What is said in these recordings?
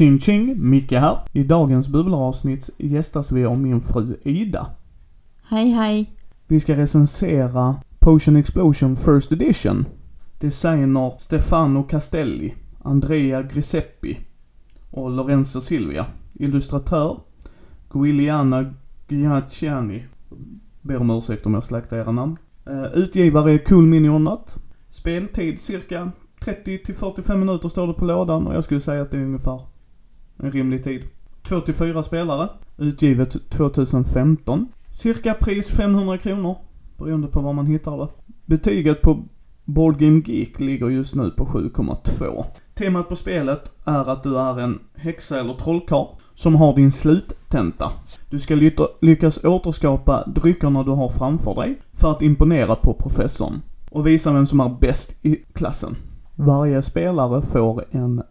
Ching ching, Micke här. I dagens bubblaravsnitt gästas vi av min fru Ida. Hej hej. Vi ska recensera Potion Explosion First Edition. Designer Stefano Castelli, Andrea Griseppi och Lorenzo Silvia. Illustratör Guiliana Giacchiani. Ber om ursäkt om jag slaktar era namn. Uh, utgivare är Cool Mini. Speltid cirka 30 till 45 minuter står det på lådan och jag skulle säga att det är ungefär en rimlig tid. 2 till 4 spelare. Utgivet 2015. Cirka pris 500 kronor. Beroende på var man hittar det. Betyget på Boardgame Geek ligger just nu på 7,2. Temat på spelet är att du är en häxa eller trollkarl som har din sluttenta. Du ska lyckas återskapa dryckerna du har framför dig för att imponera på professorn och visa vem som är bäst i klassen. Varje spelare får en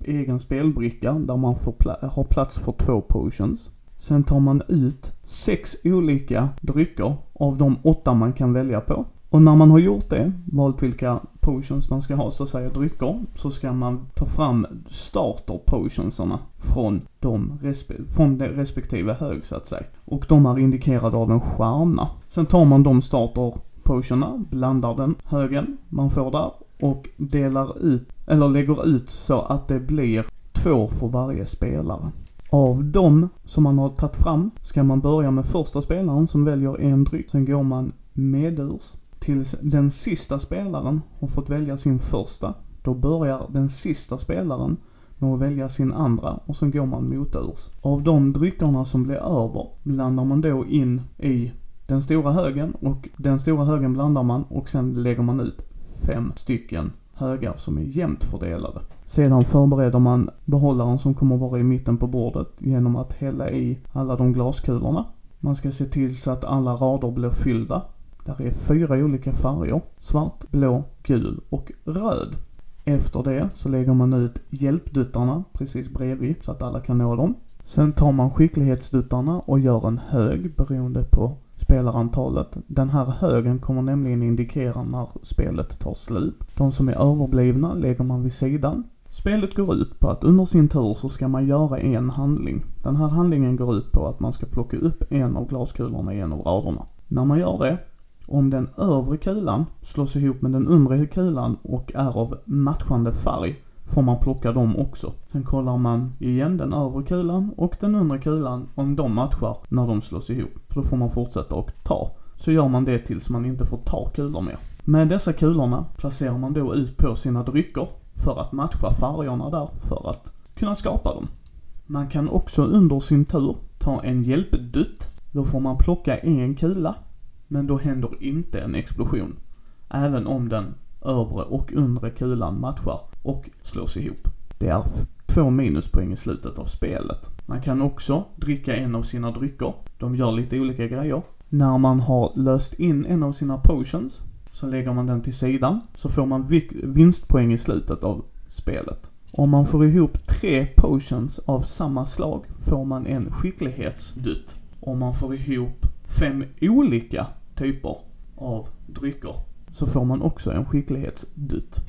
egen spelbricka där man får pla har plats för två potions. Sen tar man ut sex olika drycker av de åtta man kan välja på. Och när man har gjort det, valt vilka potions man ska ha, så att säga drycker, så ska man ta fram starter potionsarna från de, respe från de respektive hög så att säga. Och de är indikerade av en stjärna. Sen tar man de starter potionerna, blandar den högen man får där och delar ut, eller lägger ut så att det blir två för varje spelare. Av dem som man har tagit fram ska man börja med första spelaren som väljer en dryck. Sen går man medurs tills den sista spelaren har fått välja sin första. Då börjar den sista spelaren med att välja sin andra och sen går man moturs. Av de dryckerna som blir över blandar man då in i den stora högen och den stora högen blandar man och sen lägger man ut fem stycken högar som är jämnt fördelade. Sedan förbereder man behållaren som kommer vara i mitten på bordet genom att hälla i alla de glaskulorna. Man ska se till så att alla rader blir fyllda. Där är fyra olika färger. Svart, blå, gul och röd. Efter det så lägger man ut hjälpduttarna precis bredvid så att alla kan nå dem. Sen tar man skicklighetsduttarna och gör en hög beroende på spelarantalet. Den här högen kommer nämligen indikera när spelet tar slut. De som är överblivna lägger man vid sidan. Spelet går ut på att under sin tur så ska man göra en handling. Den här handlingen går ut på att man ska plocka upp en av glaskulorna i en av raderna. När man gör det, om den övre kulan slås ihop med den undre kulan och är av matchande färg får man plocka dem också. Sen kollar man igen den övre kulan och den undre kulan om de matchar när de slås ihop. För då får man fortsätta och ta. Så gör man det tills man inte får ta kulor mer. Med dessa kulorna placerar man då ut på sina drycker för att matcha färgerna där för att kunna skapa dem. Man kan också under sin tur ta en hjälpdutt. Då får man plocka en kula, men då händer inte en explosion. Även om den övre och undre kulan matchar och slås ihop. Det är två minuspoäng i slutet av spelet. Man kan också dricka en av sina drycker. De gör lite olika grejer. När man har löst in en av sina potions så lägger man den till sidan så får man vinstpoäng i slutet av spelet. Om man får ihop tre potions av samma slag får man en skicklighetsdutt. Om man får ihop fem olika typer av drycker så får man också en skicklighetsdutt.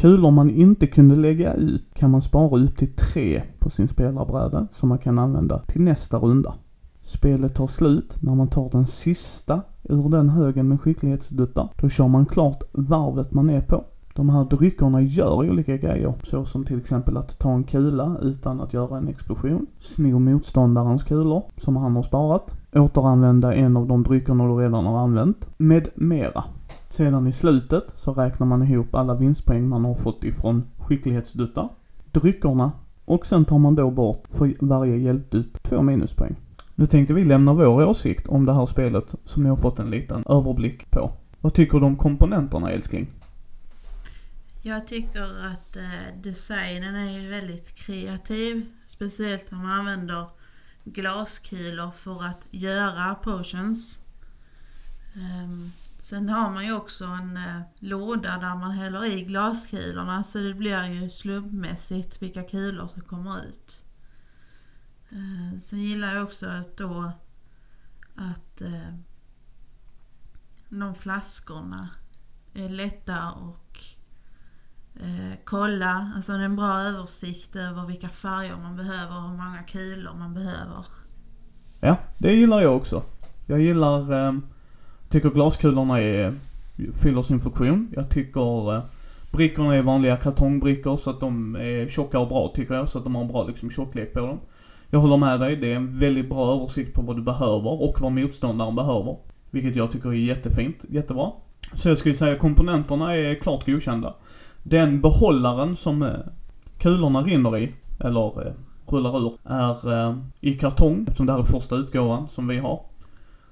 Kulor man inte kunde lägga ut kan man spara upp till tre på sin spelarbräda som man kan använda till nästa runda. Spelet tar slut när man tar den sista ur den högen med skicklighetsduttar. Då kör man klart varvet man är på. De här dryckerna gör olika grejer, så som till exempel att ta en kula utan att göra en explosion, sno motståndarens kulor som han har sparat, återanvända en av de dryckerna du redan har använt, med mera. Sedan i slutet så räknar man ihop alla vinstpoäng man har fått ifrån skicklighetsduttar, dryckerna och sen tar man då bort för varje hjälpdutt två minuspoäng. Nu tänkte vi lämna vår åsikt om det här spelet som ni har fått en liten överblick på. Vad tycker du om komponenterna älskling? Jag tycker att eh, designen är väldigt kreativ. Speciellt när man använder glaskulor för att göra potions. Um, Sen har man ju också en eh, låda där man häller i glaskulorna så alltså, det blir ju slumpmässigt vilka kulor som kommer ut. Eh, sen gillar jag också att då att eh, de flaskorna är lätta och eh, kolla, alltså en bra översikt över vilka färger man behöver och hur många kulor man behöver. Ja, det gillar jag också. Jag gillar, eh, tycker glaskulorna är, fyller sin funktion. Jag tycker eh, brickorna är vanliga kartongbrickor så att de är tjocka och bra tycker jag. Så att de har en bra liksom tjocklek på dem. Jag håller med dig, det är en väldigt bra översikt på vad du behöver och vad motståndaren behöver. Vilket jag tycker är jättefint, jättebra. Så jag skulle säga komponenterna är klart godkända. Den behållaren som eh, kulorna rinner i, eller eh, rullar ur, är eh, i kartong eftersom det här är första utgåvan som vi har.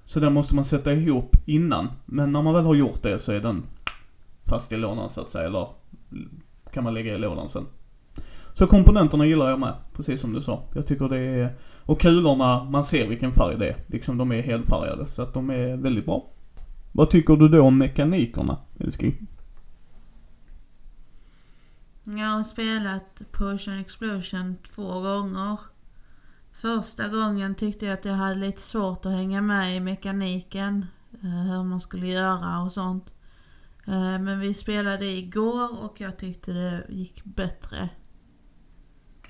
Så den måste man sätta ihop innan. Men när man väl har gjort det så är den fast i lådan så att säga, eller kan man lägga i lådan sen. Så komponenterna gillar jag med, precis som du sa. Jag tycker det är, och kulorna, man ser vilken färg det är. Liksom de är helfärgade, så att de är väldigt bra. Vad tycker du då om mekanikerna, älskling? Jag har spelat Potion Explosion två gånger. Första gången tyckte jag att jag hade lite svårt att hänga med i mekaniken. Eh, hur man skulle göra och sånt. Eh, men vi spelade igår och jag tyckte det gick bättre.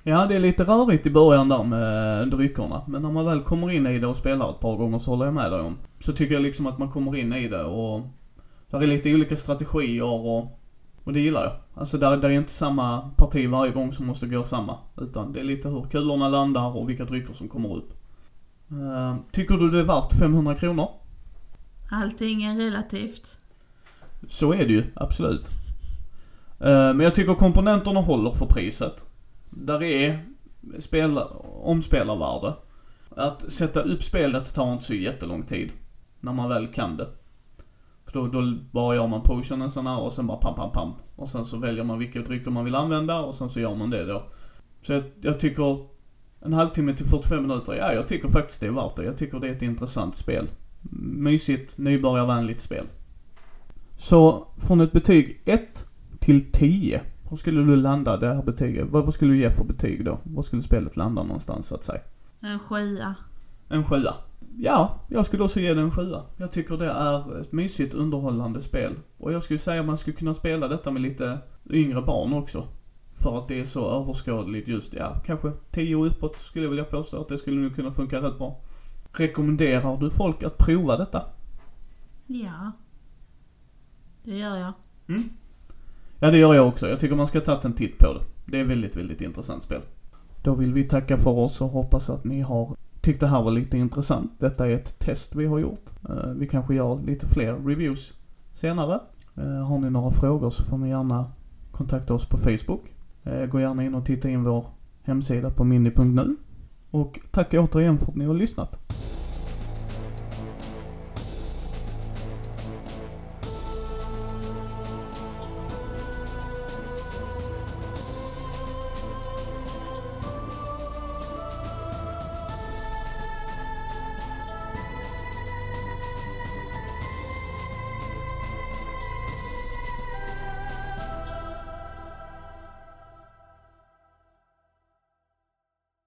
Ja, det är lite rörigt i början där med dryckerna. Men när man väl kommer in i det och spelar ett par gånger så håller jag med dig om. Så tycker jag liksom att man kommer in i det och där är lite olika strategier och, och det gillar jag. Alltså där, där är inte samma parti varje gång som måste gå samma. Utan det är lite hur kulorna landar och vilka drycker som kommer upp. Eh, tycker du det är värt 500 kronor? Allting är relativt. Så är det ju, absolut. Eh, Men jag tycker komponenterna håller för priset. Där är spela, omspelarvärde. Att sätta upp spelet tar inte så jättelång tid. När man väl kan det. För då, då bara gör man potionen här och sen bara pam pam pam. Och sen så väljer man vilka drycker man vill använda och sen så gör man det då. Så jag, jag tycker en halvtimme till 45 minuter, ja jag tycker faktiskt det är värt det. Jag tycker det är ett intressant spel. Mysigt, nybörjarvänligt spel. Så från ett betyg 1 till 10, hur skulle du landa det här betyget? Vad, vad skulle du ge för betyg då? Var skulle spelet landa någonstans så att säga? En sjua. En sjua. Ja, jag skulle också ge det en sjua. Jag tycker det är ett mysigt underhållande spel. Och jag skulle säga att man skulle kunna spela detta med lite yngre barn också. För att det är så överskådligt just, ja, kanske 10 och uppåt skulle jag vilja påstå att det skulle nog kunna funka rätt bra. Rekommenderar du folk att prova detta? Ja. Det gör jag. Mm. Ja, det gör jag också. Jag tycker man ska ta en titt på det. Det är väldigt, väldigt intressant spel. Då vill vi tacka för oss och hoppas att ni har Tyckte det här var lite intressant. Detta är ett test vi har gjort. Eh, vi kanske gör lite fler reviews senare. Eh, har ni några frågor så får ni gärna kontakta oss på Facebook. Eh, gå gärna in och titta in vår hemsida på mini.nu. Och tack återigen för att ni har lyssnat.